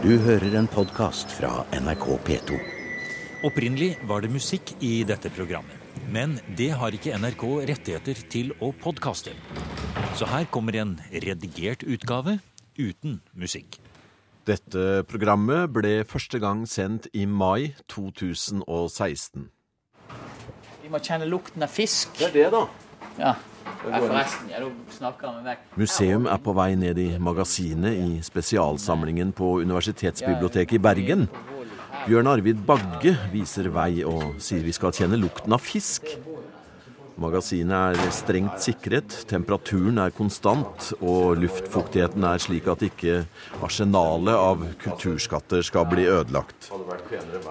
Du hører en podkast fra NRK P2. Opprinnelig var det musikk i dette programmet. Men det har ikke NRK rettigheter til å podkaste. Så her kommer en redigert utgave uten musikk. Dette programmet ble første gang sendt i mai 2016. Vi må kjenne lukten av fisk. Det er det, da. Ja. Museum er på vei ned i magasinet i spesialsamlingen på Universitetsbiblioteket i Bergen. Bjørn Arvid Bagge viser vei og sier vi skal kjenne lukten av fisk. Magasinet er strengt sikret, temperaturen er konstant, og luftfuktigheten er slik at ikke arsenalet av kulturskatter skal bli ødelagt.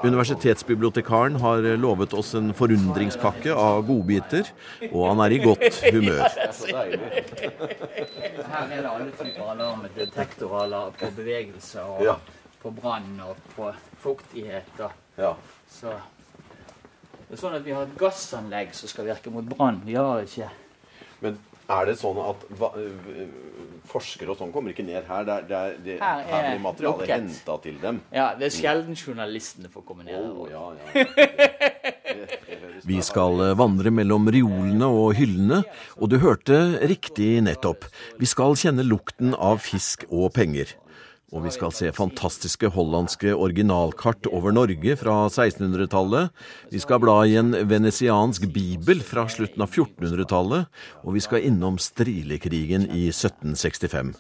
Universitetsbibliotekaren har lovet oss en forundringspakke av godbiter, og han er i godt humør. Her er det alle typer alarmer. Detektorer på bevegelse og på brann og på fuktighet. Så det er sånn at vi har et gassanlegg som skal virke mot brann. Vi har ikke Men er det sånn at va, øh, forskere og sånn kommer ikke ned her? Det er, det er, det, Her er her blir materialet henta til dem? Ja, det er sjelden journalistene får komme ned. Her. ja, ja. Høres Vi skal eh, vandre mellom reolene og hyllene, og du hørte riktig nettopp. Vi skal kjenne lukten av fisk og penger. Og vi skal se fantastiske hollandske originalkart over Norge fra 1600-tallet. Vi skal bla i en venesiansk bibel fra slutten av 1400-tallet. Og vi skal innom strilekrigen i 1765.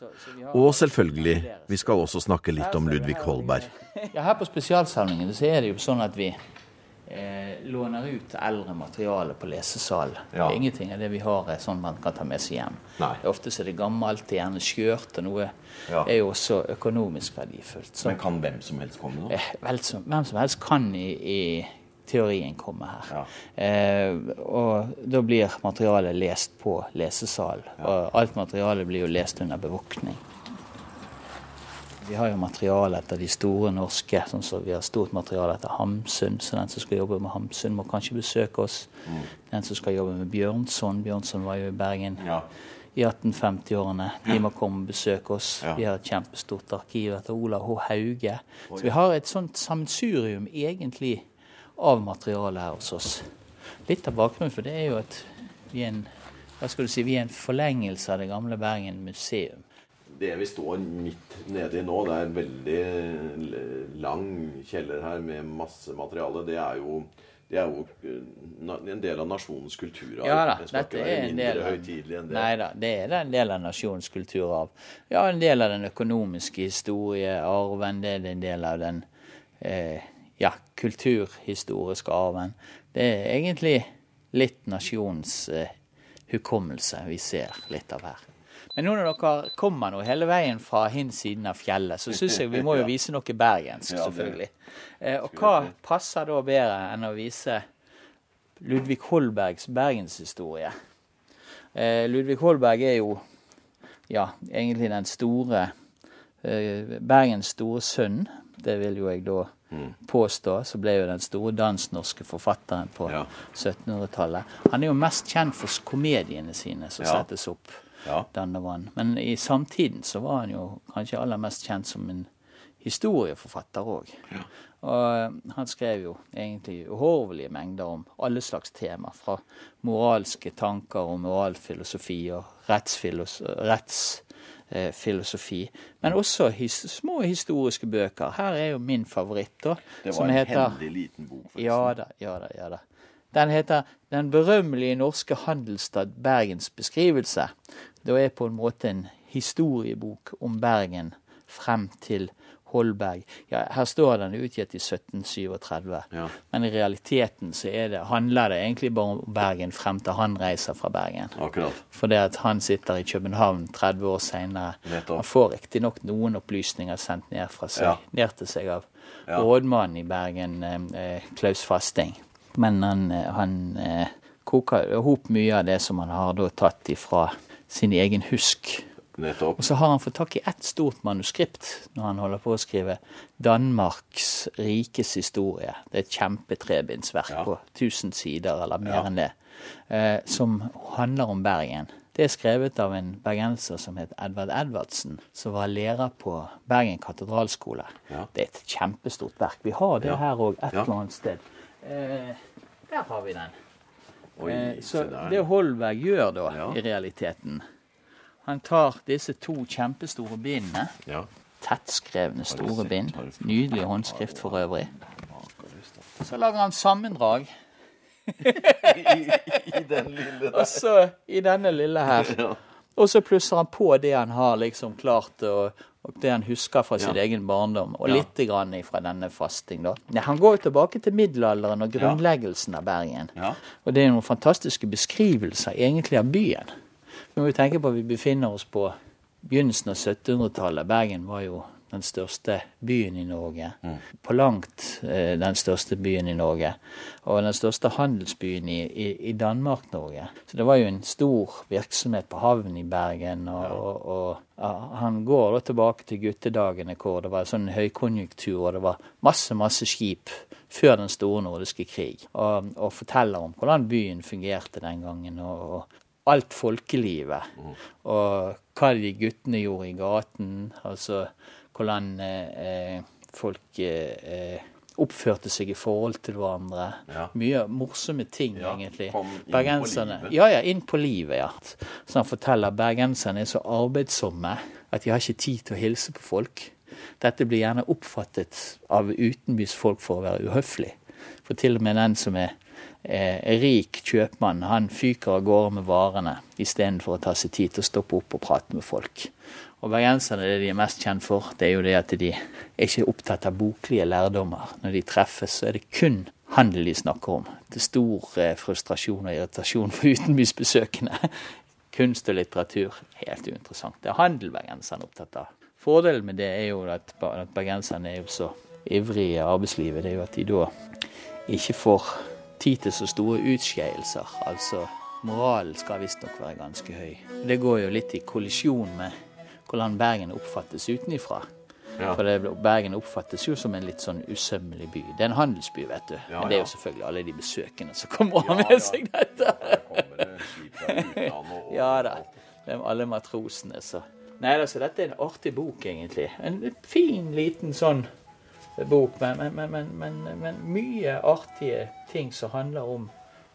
Og selvfølgelig, vi skal også snakke litt om Ludvig Holberg. Ja, her på spesialsamlingen så er det jo sånn at vi eh, låner ut eldre materiale på lesesal. Ja. Ingenting av det vi har er sånn man kan ta med seg hjem. Nei. Ofte så er det gammelt, er gjerne skjørt, og noe Ja. er jo også økonomisk verdifullt. Så, kan hvem som helst komme nå? eh, vel, som, hvem som helst kan i, i teorien komme her. Eh, og da blir materialet lest på lesesal. Og alt materialet blir jo lest under bevåkning. Vi har jo materiale etter de store norske. sånn som Vi har stort materiale etter Hamsun, så den som skal jobbe med Hamsun, må kanskje besøke oss. Den som skal jobbe med Bjørnson Bjørnson var jo i Bergen Ja. i 1850-årene. De må komme og besøke oss. Ja. Vi har et kjempestort arkiv etter Ola H. Hauge. Så vi har et sånt sammensurium egentlig av materiale her hos oss. Litt av bakgrunnen for det er jo at vi er en, hva skal du si, vi er en forlengelse av det gamle Bergen museum. Det vi står midt nedi nå, det er en veldig lang kjeller her med masse materiale. Det er jo, det er jo eh, en del av nasjonens kulturarv. Ja da, det dette er en del av. Nei da, det er en del av nasjonens kulturarv. Ja, en del av den økonomiske historiearven. Det er en del av den eh, ja, kulturhistoriske arven. Det er egentlig litt nasjonens eh, hukommelse vi ser litt av her. Men nå når dere kommer nå hele veien fra hin siden av fjellet, så syns jeg vi må jo vise noe bergensk, selvfølgelig. Eh, og hva passer da bedre enn å vise Ludvig Holbergs bergenshistorie? Eh, Ludvig Holberg er jo ja, egentlig den store eh, Bergens store sønn. Det vil jo jeg da påstå. Så ble jo den store dansnorske forfatteren på Ja. 1700-tallet. Han er jo mest kjent for komediene sine som Ja. settes opp. Ja. Dannevann. Men i samtiden så var han jo kanskje aller mest kjent som en historieforfatter òg. Og eh, han skrev jo egentlig uhorvelige mengder om alle slags tema. Fra moralske tanker og moralfilosofi og rettsfilosofi. men også his små historiske bøker. Her er jo min favoritt, da. Det var en heter- heldig liten bok. forresten. ja da, ja da, ja da. Den heter 'Den berømmelige norske handelsstad Bergens beskrivelse'. Det er på en måte en historiebok om Bergen frem til Holberg. Ja, her står den utgitt i 1737, Ja. men i realiteten så det, handler det egentlig bare om Bergen frem til han reiser fra Bergen. Akkurat. Fordi at han sitter i København 30 år seinere. Han får riktignok noen opplysninger sendt ned fra seg, Ja. ned til seg av rådmannen i Bergen, eh, Klaus Fasting. Men han, eh, han eh, koker hop mye av det som han har tatt ifra sin egen husk. Nettopp. Og så har han fått tak i ett stort manuskript når han holder på å skrive Danmarks rikes historie. Det er et kjempetrebindsverk Ja. på 1000 sider, eller mer Ja. enn det, eh, som handler om Bergen. Det er skrevet av en bergenser som het Edvard Edvardsen, som var lærer på Bergen katedralskole. Ja. Det er et kjempestort verk. Vi har det her òg, et eller annet sted. Eh, der har vi den. Oi, Eh, så det Holberg gjør da, Ja. i realiteten Han tar disse to kjempestore bindene, Ja. tettskrevne store bind, nydelig håndskrift for øvrig. Så lager han sammendrag, I den lille og så i denne lille her. Og så plusser han på det han har liksom klart, og, og det han husker fra sin Ja. egen barndom, og Ja. litt grann fra denne fasting. da. Ja, han går jo tilbake til middelalderen og grunnleggelsen av Bergen. Og det er noen fantastiske beskrivelser egentlig av byen. Vi må jo tenke på at vi befinner oss på begynnelsen av 1700-tallet. Bergen var jo den største byen i Norge. På langt eh, den største byen i Norge. Og den største handelsbyen i, i, i Danmark-Norge. Så det var jo en stor virksomhet på havnen i Bergen. Og, og, og ja, han går da tilbake til guttedagene hvor det var sånn høykonjunktur, og det var masse, masse skip før den store nordiske krig. Og, og forteller om hvordan byen fungerte den gangen. og, og alt folkelivet. Og hva de guttene gjorde i gaten. Altså hvordan eh, eh, folk eh, oppførte seg i forhold til hverandre. Ja. Mye morsomme ting, Ja, egentlig. Bergenserne. Ja, ja, inn på livet, ja. Så han forteller at bergenserne er så arbeidsomme at de har ikke tid til å hilse på folk. Dette blir gjerne oppfattet av utenbysfolk for å være uhøflig. For til og med den som er rik kjøpmann, han fyker av gårde med varene istedenfor å ta seg tid til å stoppe opp og prate med folk. Og bergenserne, det de er mest kjent for, det er jo det at de er ikke opptatt av boklige lærdommer. Når de treffes, så er det kun handel de snakker om. Til stor eh, frustrasjon og irritasjon for utenbysbesøkende. Kunst og litteratur, helt uinteressant. Det er handel bergenserne er opptatt av. Fordelen med det er jo at, at bergenserne er jo så ivrige i arbeidslivet, det er jo at de da ikke får tid til så store utskeielser. Altså, moralen skal visstnok være ganske høy. Det går jo litt i kollisjon med hvordan Bergen oppfattes utenifra. Ja. For det, Bergen oppfattes jo som en litt sånn usømmelig by. Det er en handelsby, vet du. Ja, Men det er jo selvfølgelig alle de besøkende som kommer og har med seg dette. Ja da. Det er alle matrosene, så. Nei, altså, dette er en artig bok, egentlig. En fin, liten sånn bok, men, men, men, men, mye artige ting som handler om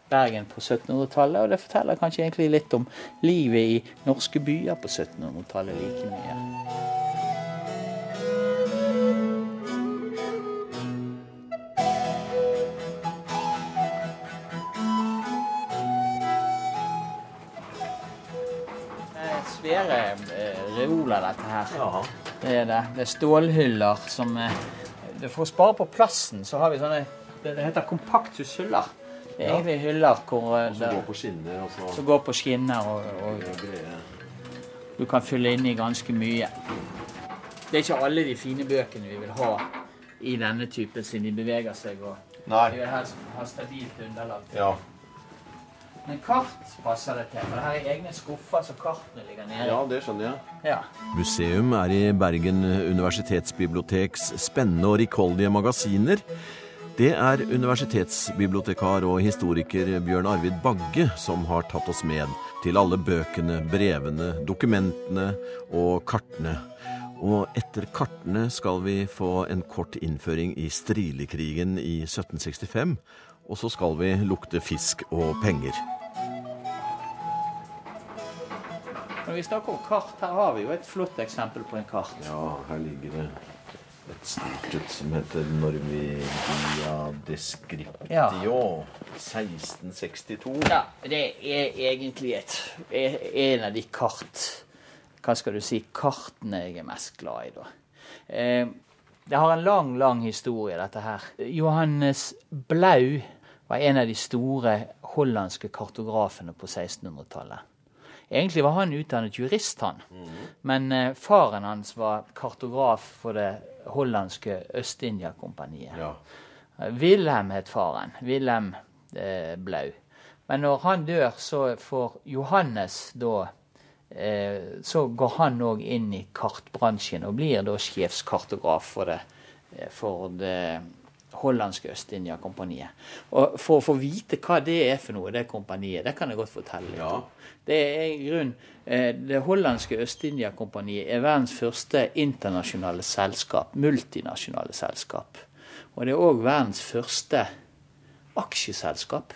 Bergen på 1700-tallet. Og det forteller kanskje egentlig litt om livet i norske byer på 1700-tallet like mye. Det er Svære eh, reoler, dette her. Ja. Det er det. Det er stålhyller som eh, For å spare på plassen, så har vi sånne Det, det heter kompakthushyller. Det er Ja. egentlig hyller hvor eh, Som går på skinner og så som går på skinner, og, og du kan fylle inn i ganske mye. Det er ikke alle de fine bøkene vi vil ha i denne typen, siden de beveger seg. og Nei. Vi vil helst ha stabilt underlag. Ja. Men kart passer det til, for det her er egne skuffer så kartene ligger nede. ja, det skjønner jeg. Ja. Museum er i Bergen universitetsbiblioteks spennende og rikholdige magasiner. Det er universitetsbibliotekar og historiker Bjørn Arvid Bagge som har tatt oss med til alle bøkene, brevene, dokumentene og kartene. Og etter kartene skal vi få en kort innføring i strilekrigen i 1765. Og så skal vi lukte fisk og penger. Når vi snakker om kart, her har vi jo et flott eksempel på en kart. Ja, her ligger det et stort et som heter Norvegia Descriptio 1662. Ja, det er egentlig et, en av de kart Hva skal du si kartene jeg er mest glad i, da. Eh, det har en lang, lang historie, dette her. Johannes Blau var en av de store hollandske kartografene på 1600-tallet. Egentlig var han utdannet jurist, han. Men eh, faren hans var kartograf for det hollandske Øst-India-kompaniet. Ja. Wilhelm het faren. Wilhelm eh, Blau. Men når han dør, så får Johannes da eh, Så går han òg inn i kartbransjen og blir da sjefskartograf for det, eh, for det hollandske Øst-India-kompaniet. Og For å få vite hva det er for noe, det kompaniet, det kan jeg godt fortelle litt om. Det er i grunn, eh, det hollandske Øst-India-kompaniet er verdens første internasjonale selskap, multinasjonale selskap. Og det er òg verdens første aksjeselskap.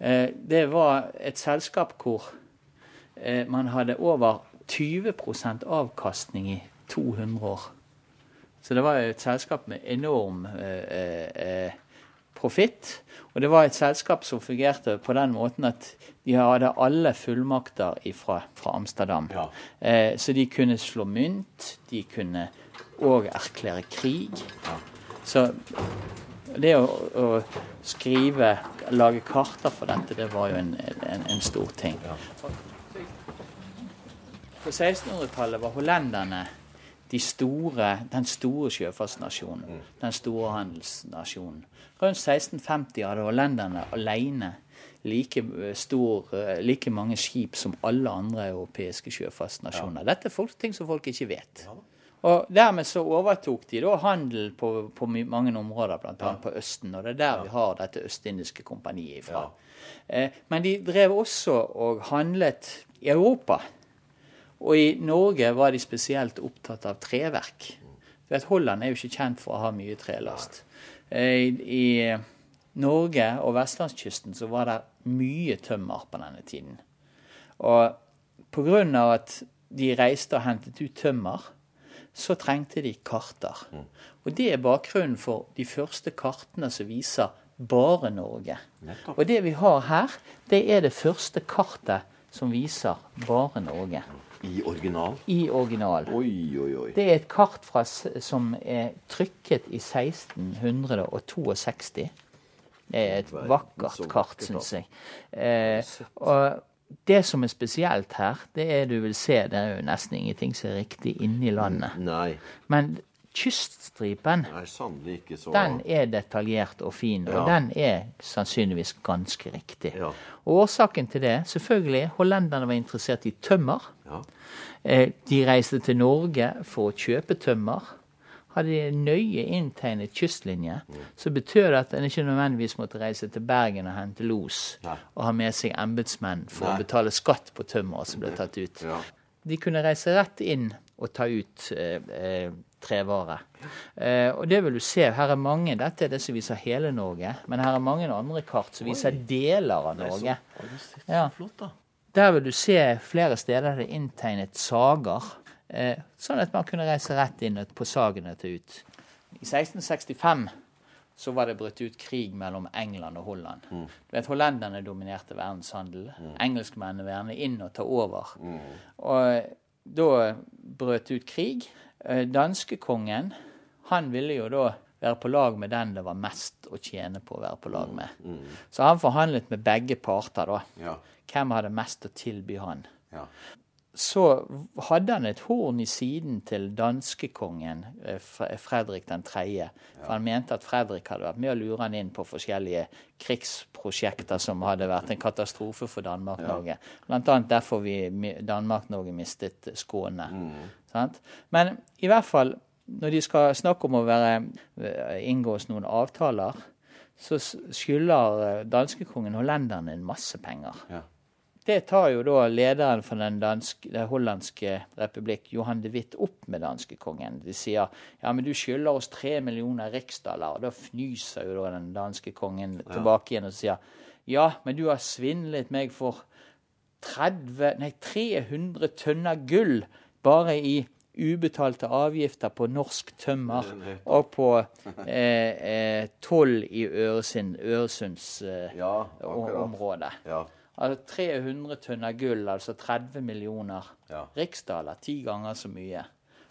Eh, det var et selskap hvor eh, man hadde over 20% avkastning i 200 år. Så det var et selskap med enorm eh, eh, profitt. Og det var et selskap som fungerte på den måten at de hadde alle fullmakter ifra, fra Amsterdam. Ja. Eh, så de kunne slå mynt, de kunne òg erklære krig. Så det å, å, skrive, lage karter for dette, det var jo en, en, en stor ting. På 1600-tallet var hollenderne de store, den store sjøfartsnasjonen. Den store handelsnasjonen. Rundt 1650 hadde hollenderne alene like, stor, like mange skip som alle andre europeiske sjøfartsnasjoner. Dette er folk, ting som folk ikke vet. Og Dermed så overtok de da handel på, på mange områder, bl.a. Ja. på Østen. Og det er der vi har dette østindiske kompaniet ifra. Ja. Eh, men de drev også og handlet i Europa. Og i Norge var de spesielt opptatt av treverk. For at Holland er jo ikke kjent for å ha mye trelast. I, I Norge og vestlandskysten så var det mye tømmer på denne tiden. Og pga. at de reiste og hentet ut tømmer, så trengte de karter. Og det er bakgrunnen for de første kartene som viser bare Norge. Og det vi har her, det er det første kartet som viser bare Norge. I original? I original. Oi, oi, oi. Det er et kart fra, som er trykket i 1662. Det er et vakkert kart, syns jeg. Eh, og det som er spesielt her, det er du vil se, det er jo nesten ingenting som er riktig inni landet. Nei. Men kyststripen, er så... den er detaljert og fin, og Ja. den er sannsynligvis ganske riktig. Ja. Og årsaken til det, selvfølgelig, hollenderne var interessert i tømmer. Ja. Eh, De reiste til Norge for å kjøpe tømmer. Hadde de nøye inntegnet kystlinje, så betød det at en ikke nødvendigvis måtte reise til Bergen og hente los Nei. og ha med seg embetsmenn for Nei. å betale skatt på tømmeret som ble tatt ut. Ja. De kunne reise rett inn og ta ut eh, eh, trevare. Eh, og det vil du se. Her er mange, Dette er det som viser hele Norge, men her er mange andre kart som viser deler av Norge. Ja. Der vil du se flere steder det er inntegnet sager, eh, sånn at man kunne reise rett inn på sagene til ut. I 1665 så var det brutt ut krig mellom England og Holland. Du vet, Hollenderne dominerte verdenshandel. Engelskmennene ville gjerne inn og ta over. Og da brøt ut krig. Eh, Danskekongen han ville jo da være på lag med den det var mest å tjene på å være på lag med. Så han forhandlet med begge parter, da. Ja. Hvem hadde mest å tilby han? Ja. Så hadde han et horn i siden til danskekongen, eh, Fredrik 3., for han mente at Fredrik hadde vært med å lure han inn på forskjellige krigsprosjekter som hadde vært en katastrofe for Danmark-Norge. Blant annet derfor vi Danmark-Norge mistet Skåne. Sant? Men i hvert fall, når de skal snakke om å være, inngås noen avtaler, så skylder eh, danskekongen hollenderne en masse penger. Ja. Det tar jo da lederen for den, danske, den hollandske republikk, Johan de Witt, opp med danskekongen. De sier ja, men du skylder oss tre millioner riksdaler. Og da fnyser jo da den danske kongen tilbake igjen og sier ja, men du har svindlet meg for 30, nei, 300 tønner gull bare i ubetalte avgifter på norsk tømmer og på eh, eh, toll i Øresund, Øresundsområdet. Eh, ja. Ja. Altså 300 tønner gull, altså 30 millioner Ja. riksdaler. Ti ganger så mye.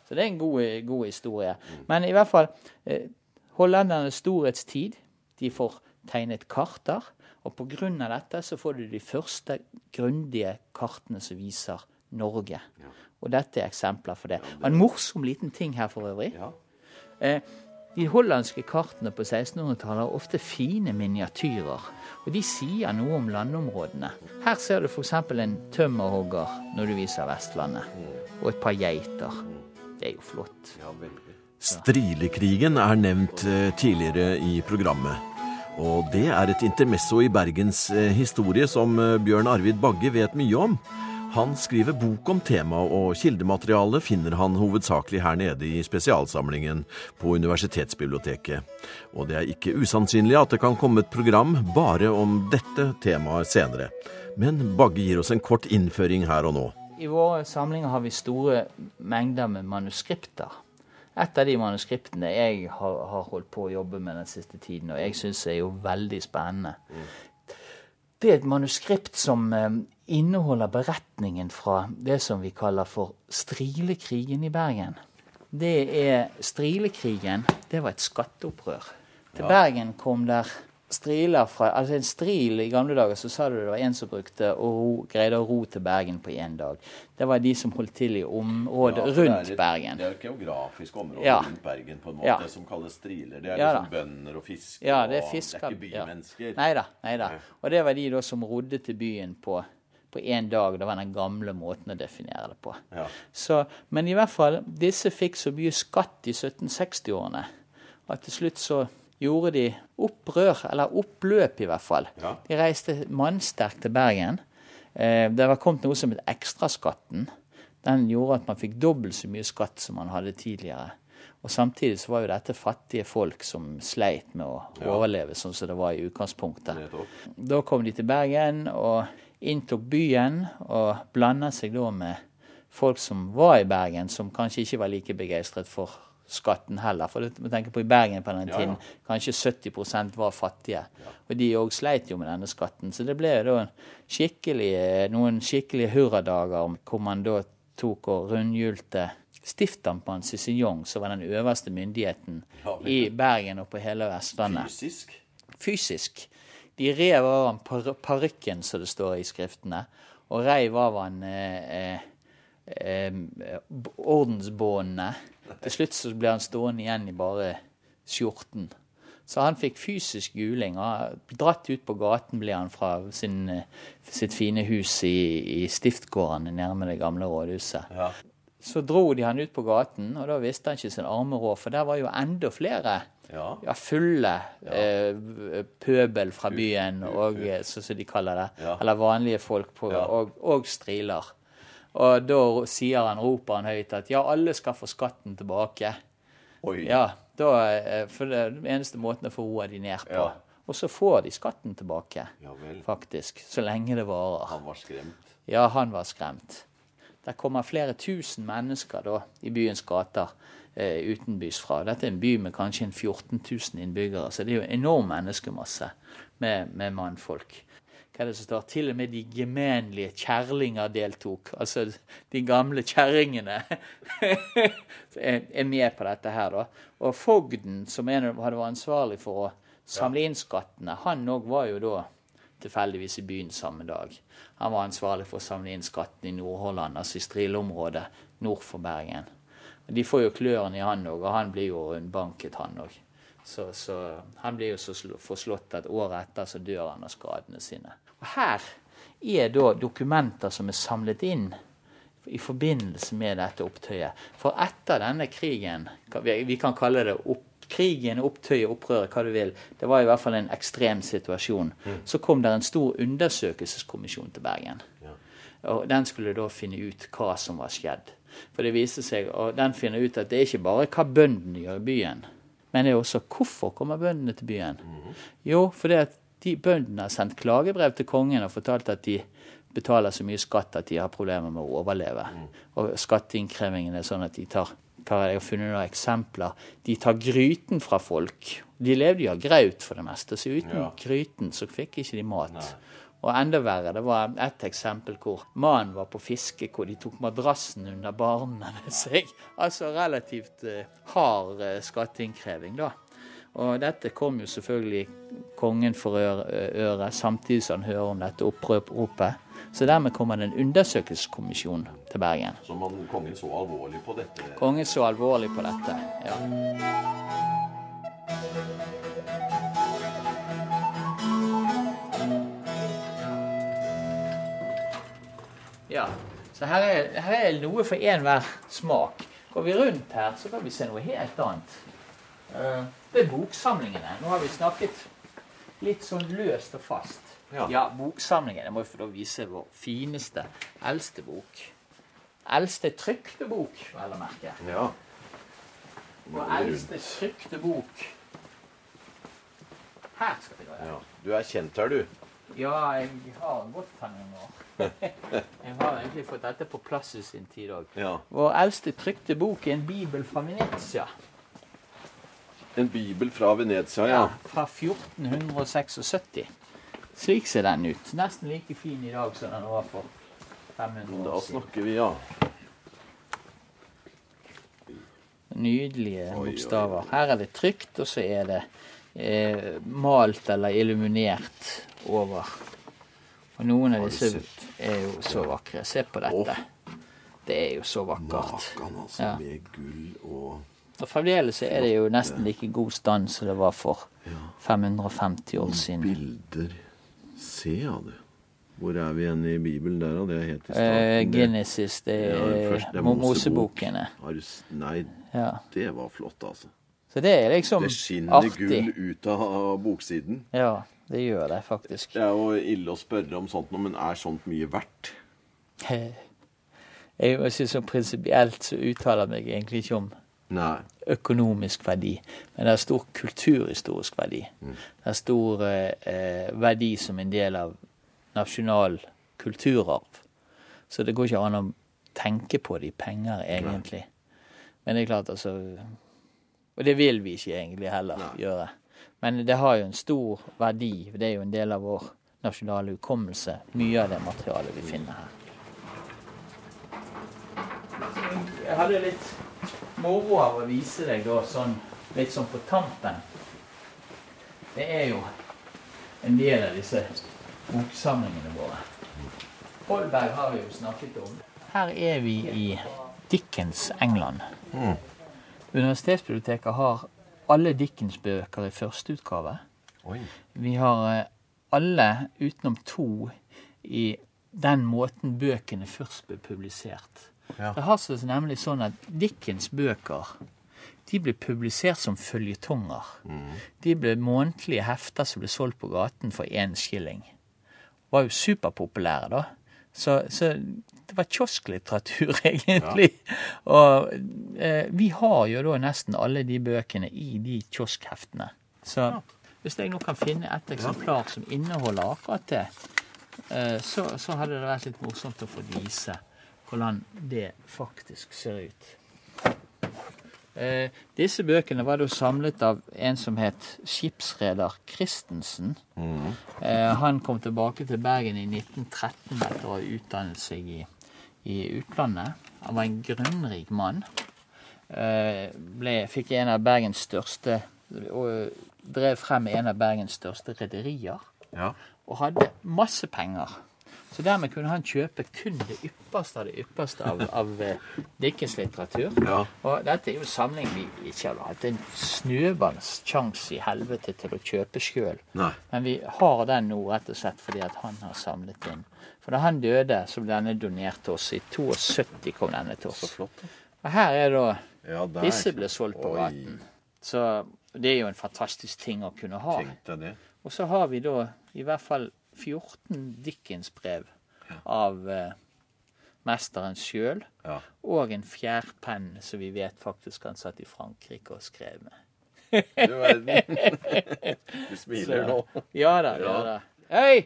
Så det er en god, god historie. Men i hvert fall, eh, hollendernes storhetstid, de får tegnet karter. Og av dette så får du de første grundige kartene som viser Norge. Og dette er eksempler for det. Og en morsom liten ting her for øvrig. Eh, de hollandske kartene på 1600-tallet har ofte fine miniatyrer, og de sier noe om landområdene. Her ser du f.eks. en tømmerhogger når du viser Vestlandet, og et par geiter. Det er jo flott. Strilekrigen er nevnt eh, tidligere i programmet. Og det er et intermesso i Bergens eh, historie som eh, Bjørn Arvid Bagge vet mye om. Han skriver bok om temaet, og kildematerialet finner han hovedsakelig her nede i spesialsamlingen på Universitetsbiblioteket. Og det er ikke usannsynlig at det kan komme et program bare om dette temaet senere. Men Bagge gir oss en kort innføring her og nå. I våre samlinger har vi store mengder med manuskripter. Et av de manuskriptene jeg har, har holdt på å jobbe med den siste tiden, og jeg syns er jo veldig spennende. Det er et manuskript som eh, inneholder beretningen fra det som vi kaller for Strilekrigen i Bergen. Det er Strilekrigen. Det var et skatteopprør. Til Bergen kom der striler fra Altså en stril i gamle dager så sa du det var en som brukte og ro, greide å ro til Bergen på én dag. Det var de som holdt til i området Ja, rundt er Bergen. Det er et geografisk område Ja. rundt Bergen på en måte Ja. som kalles striler. Det er Ja liksom bønder og fiskere. Ja, det er og. Det er ikke bymennesker. Nei da. Nei da. Og det var de da som rodde til byen på på én dag. Det var den gamle måten å definere det på. Ja. Så, men i hvert fall, disse fikk så mye skatt i 1760-årene at til slutt så gjorde de opprør, eller oppløp i hvert fall. Ja. De reiste mannsterkt til Bergen. Eh, det var kommet noe som het ekstraskatten. Den gjorde at man fikk dobbelt så mye skatt som man hadde tidligere. Og Samtidig så var jo dette fattige folk som sleit med å overleve, sånn som det var i utgangspunktet. Da kom de til Bergen og inntok byen og blanda seg da med folk som var i Bergen, som kanskje ikke var like begeistret for skatten heller. For du må tenke på i Bergen på den Ja, ja. tiden, kanskje 70% var fattige. Og de òg sleit jo med denne skatten. Så det ble da en skikkelig, noen skikkelige hurradager hvor man da tok og rundhjulte stiftamtmann Cicignon, som var den øverste myndigheten Ja, i Bergen og på hele Vestlandet Fysisk. fysisk. De rev av han par parykken, som det står i skriftene, og reiv av han eh, eh, eh, ordensbåndene. Til slutt så ble han stående igjen i bare skjorten. Så han fikk fysisk juling. og Dratt ut på gaten ble han fra sin, eh, sitt fine hus i, i Stiftgården nærme det gamle rådhuset. Ja. Så dro de han ut på gaten, og da visste han ikke sin arme råd, for der var jo enda flere Ja. ja, fulle eh, pøbel fra byen, og, sånn så, så de kaller det. Eller vanlige folk, på, og, og striler. Og da sier han, roper han høyt at ja, alle skal få skatten tilbake. Oi. Ja, da, eh, For det er den eneste måten å få roa de ned på. Ja. Og så får de skatten tilbake, Ja faktisk. Så lenge det varer. Han var skremt. Ja, han var skremt. Der kommer flere tusen mennesker da, i byens gater eh, utenbys fra. Dette er en by med kanskje en 14 000 innbyggere, så det er jo enorm menneskemasse med, med mannfolk. Hva er det som står? Til og med de gemenlige kjerlinger deltok. Altså de gamle kjerringene er, er med på dette her, da. Og fogden, som en av- hadde vært ansvarlig for å samle inn skattene, han òg var jo da tilfeldigvis i byen samme dag. Han var ansvarlig for å samle inn skatten i Nordholland, altså i strilområdet nord for Bergen. De får jo klørne i han òg, og han blir jo rundbanket, han òg. Så, så han blir jo så forslått at året etter så dør han av skadene sine. Og her er da dokumenter som er samlet inn i forbindelse med dette opptøyet. For etter denne krigen, vi kan kalle det opp, krigen, opptøyet, opprøret, hva du vil, det var i hvert fall en ekstrem situasjon, så kom det en stor undersøkelseskommisjon til Bergen. Og den skulle da finne ut hva som var skjedd. For det viste seg, og den finner ut at det er ikke bare hva bøndene gjør i byen, men det er også hvorfor kommer bøndene til byen. Jo, fordi at de bøndene har sendt klagebrev til kongen og fortalt at de betaler så mye skatt at de har problemer med å overleve. Og skatteinnkrevingen er sånn at de tar Jeg har funnet noen eksempler. De tar gryten fra folk. De levde jo av graut for det meste, så uten Ja. gryten så fikk ikke de mat. Og enda verre, det var et eksempel hvor mannen var på fiske, hvor de tok madrassen under barna med seg. Altså relativt eh, hard eh, skatteinnkreving, da. Og dette kom jo selvfølgelig kongen for øre, øre samtidig som han hører om dette oppropet. Så dermed kommer det en undersøkelseskommisjon til Bergen. Så man, kongen så alvorlig på dette. Kongen så alvorlig på dette. ja. Ja, så her er, her er noe for enhver smak. Går vi rundt her, så kan vi se noe helt annet. Eh, Det er boksamlingene. Nå har vi snakket litt sånn løst og fast. Ja. Ja, boksamlingen. Jeg må jo få vise vår fineste, eldste bok. Eldste trykte bok, vel å merke. Ja. Vår eldste trykte bok. Her skal vi gå. ja. Du er kjent her, du. Ja, jeg har gått her noen år. Jeg har egentlig fått dette på plass i sin tid òg. Ja. Vår eldste trykte bok er en bibel fra Venezia. En bibel fra Venezia, ja. Fra 1476. Slik ser den ut. Nesten like fin i dag som den var for 500 Da år siden. snakker vi, ja. Nydelige oi, bokstaver. Her er det trygt, og så er det eh, malt eller illuminert over. Og noen av Har du disse sett? er jo så vakre. Se på dette. Det er jo så vakkert. Altså, Ja. med gull og Og fremdeles er det jo nesten like god stand som det var for 550 år siden. bilder. Se, ja, du. Hvor er vi igjen i Bibelen der, da? Det er helt i Eh, starten. Genesis, det Ja, er, det er Mo- Mosebok. Mosebokene. Nei, Ja. det var flott, altså. Så det er liksom artig. Det skinner artig. gull ut av boksiden. Ja, det gjør det faktisk. Det er jo ille å spørre om sånt nå, men er sånt mye verdt? Jeg må si sånn prinsipielt så uttaler jeg meg egentlig ikke om Nei. økonomisk verdi, men det er stor kulturhistorisk verdi. Det er stor eh, eh, verdi som en del av nasjonal kulturarv. Så det går ikke an å tenke på det i penger, egentlig. Men det er klart, altså Og det vil vi ikke egentlig heller gjøre. Men det har jo en stor verdi. Det er jo en del av vår nasjonale hukommelse, mye av det materialet vi finner her. Jeg hadde litt moro av å vise deg da sånn litt sånn på tampen. Det er jo en del av disse boksamlingene våre. Holberg har vi jo snakket om. Her er vi i Dickens England. Universitetsbiblioteket har alle Dickens-bøker i førsteutgave. Vi har eh, alle utenom to i den måten bøkene først ble publisert. Ja. Det har seg nemlig sånn at Dickens bøker de ble publisert som følgetonger. De ble månedlige hefter som ble solgt på gaten for én skilling. Var jo superpopulære, da. Så, så det var kiosklitteratur, egentlig. Og eh, vi har jo da nesten alle de bøkene i de kioskheftene. Så hvis jeg nå kan finne et eksemplar som inneholder akkurat det, eh, så, så hadde det vært litt morsomt å få vise hvordan det faktisk ser ut. Eh, disse bøkene var da samlet av en som het skipsreder Christensen. Eh, han kom tilbake til Bergen i 1913 etter å ha utdannet seg i, i utlandet. Han var en grunnrik mann. Eh, ble, fikk en av Bergens største og drev frem en av Bergens største rederier Ja. og hadde masse penger. Så dermed kunne han kjøpe kun det ypperste av det ypperste av, av eh, Dickens litteratur. Ja. Og dette er jo en samling vi ikke har hatt en snøballs i helvete til å kjøpe sjøl. Men vi har den nå rett og slett fordi at han har samlet inn. For da han døde, så ble denne donert til oss. I 72 kom denne til oss. Og her er da Ja. Disse ble solgt på gaten. Så det er jo en fantastisk ting å kunne ha. Og så har vi da i hvert fall 14 Dickens-brev av eh, mesteren sjøl. Ja. Og en fjærpenn som vi vet faktisk han satt i Frankrike og skrev med. Du verden. Du smiler nå. Ja da, ja da. Hei!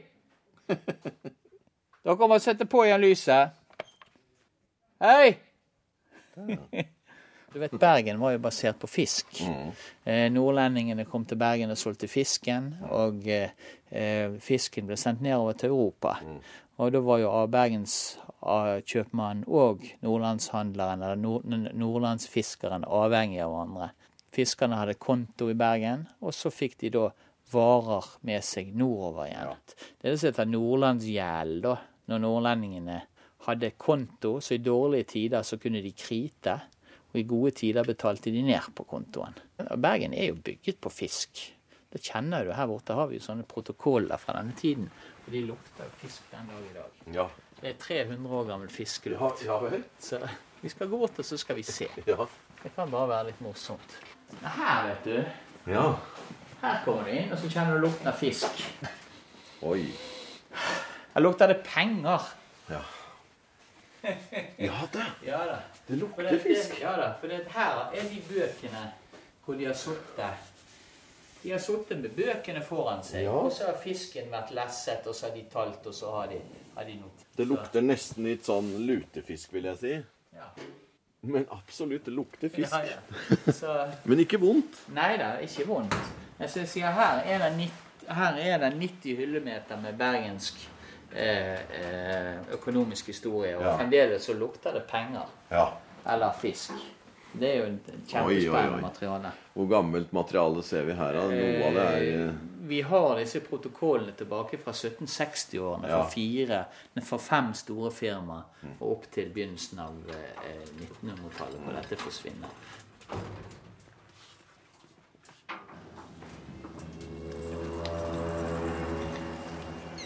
Dere må sette på igjen lyset. Hei! Du vet, Bergen var jo basert på fisk. Eh, nordlendingene kom til Bergen og solgte fisken, og eh, eh, fisken ble sendt nedover til Europa. Og da var jo bergenskjøpmannen og nordlandshandleren, eller nord nordlandsfiskeren, avhengig av hverandre. Fiskerne hadde konto i Bergen, og så fikk de da varer med seg nordover igjen. Det er det som heter nordlandsgjeld, da. Når nordlendingene hadde konto, så i dårlige tider så kunne de krite, og i gode tider betalte de ned på kontoen. Bergen er jo bygget på fisk. Det kjenner du. Her borte har vi jo sånne protokoller fra denne tiden. Og de lukter jo fisk den dag i dag. Ja. Det er 300 år gammel fiskelukt. ja ja, Så Vi skal gå bort og så skal vi se. Ja. Det kan bare være litt morsomt. Her, vet du. ja. Her kommer du inn, og så kjenner du lukten av fisk. Oi. Her lukter det penger. Ja. Ja da. Ja da. Det lukter det, fisk. Ja da, for det, her er de bøkene hvor de har sittet. De har sittet med bøkene foran seg, Ja. og så har fisken vært lesset, og så har de talt, og så har de, har de noe. Det lukter nesten litt sånn lutefisk, vil jeg si. Ja. Men absolutt, det lukter fisk. Ja, ja. Så, Men ikke vondt. nei da, ikke vondt. Jeg sier her er det, nitt- her er det 90 hyllemeter med bergensk økonomisk historie, og Ja. fremdeles så lukter det penger. Ja. Eller fisk. Det er jo et kjempespennende materiale. Hvor gammelt materiale ser vi her? da? Noe av det er eh, Vi har disse protokollene tilbake fra 1760-årene Ja. for fire, fra fem store firmaer og opp til begynnelsen av eh, 1900-tallet, hvor dette forsvinner.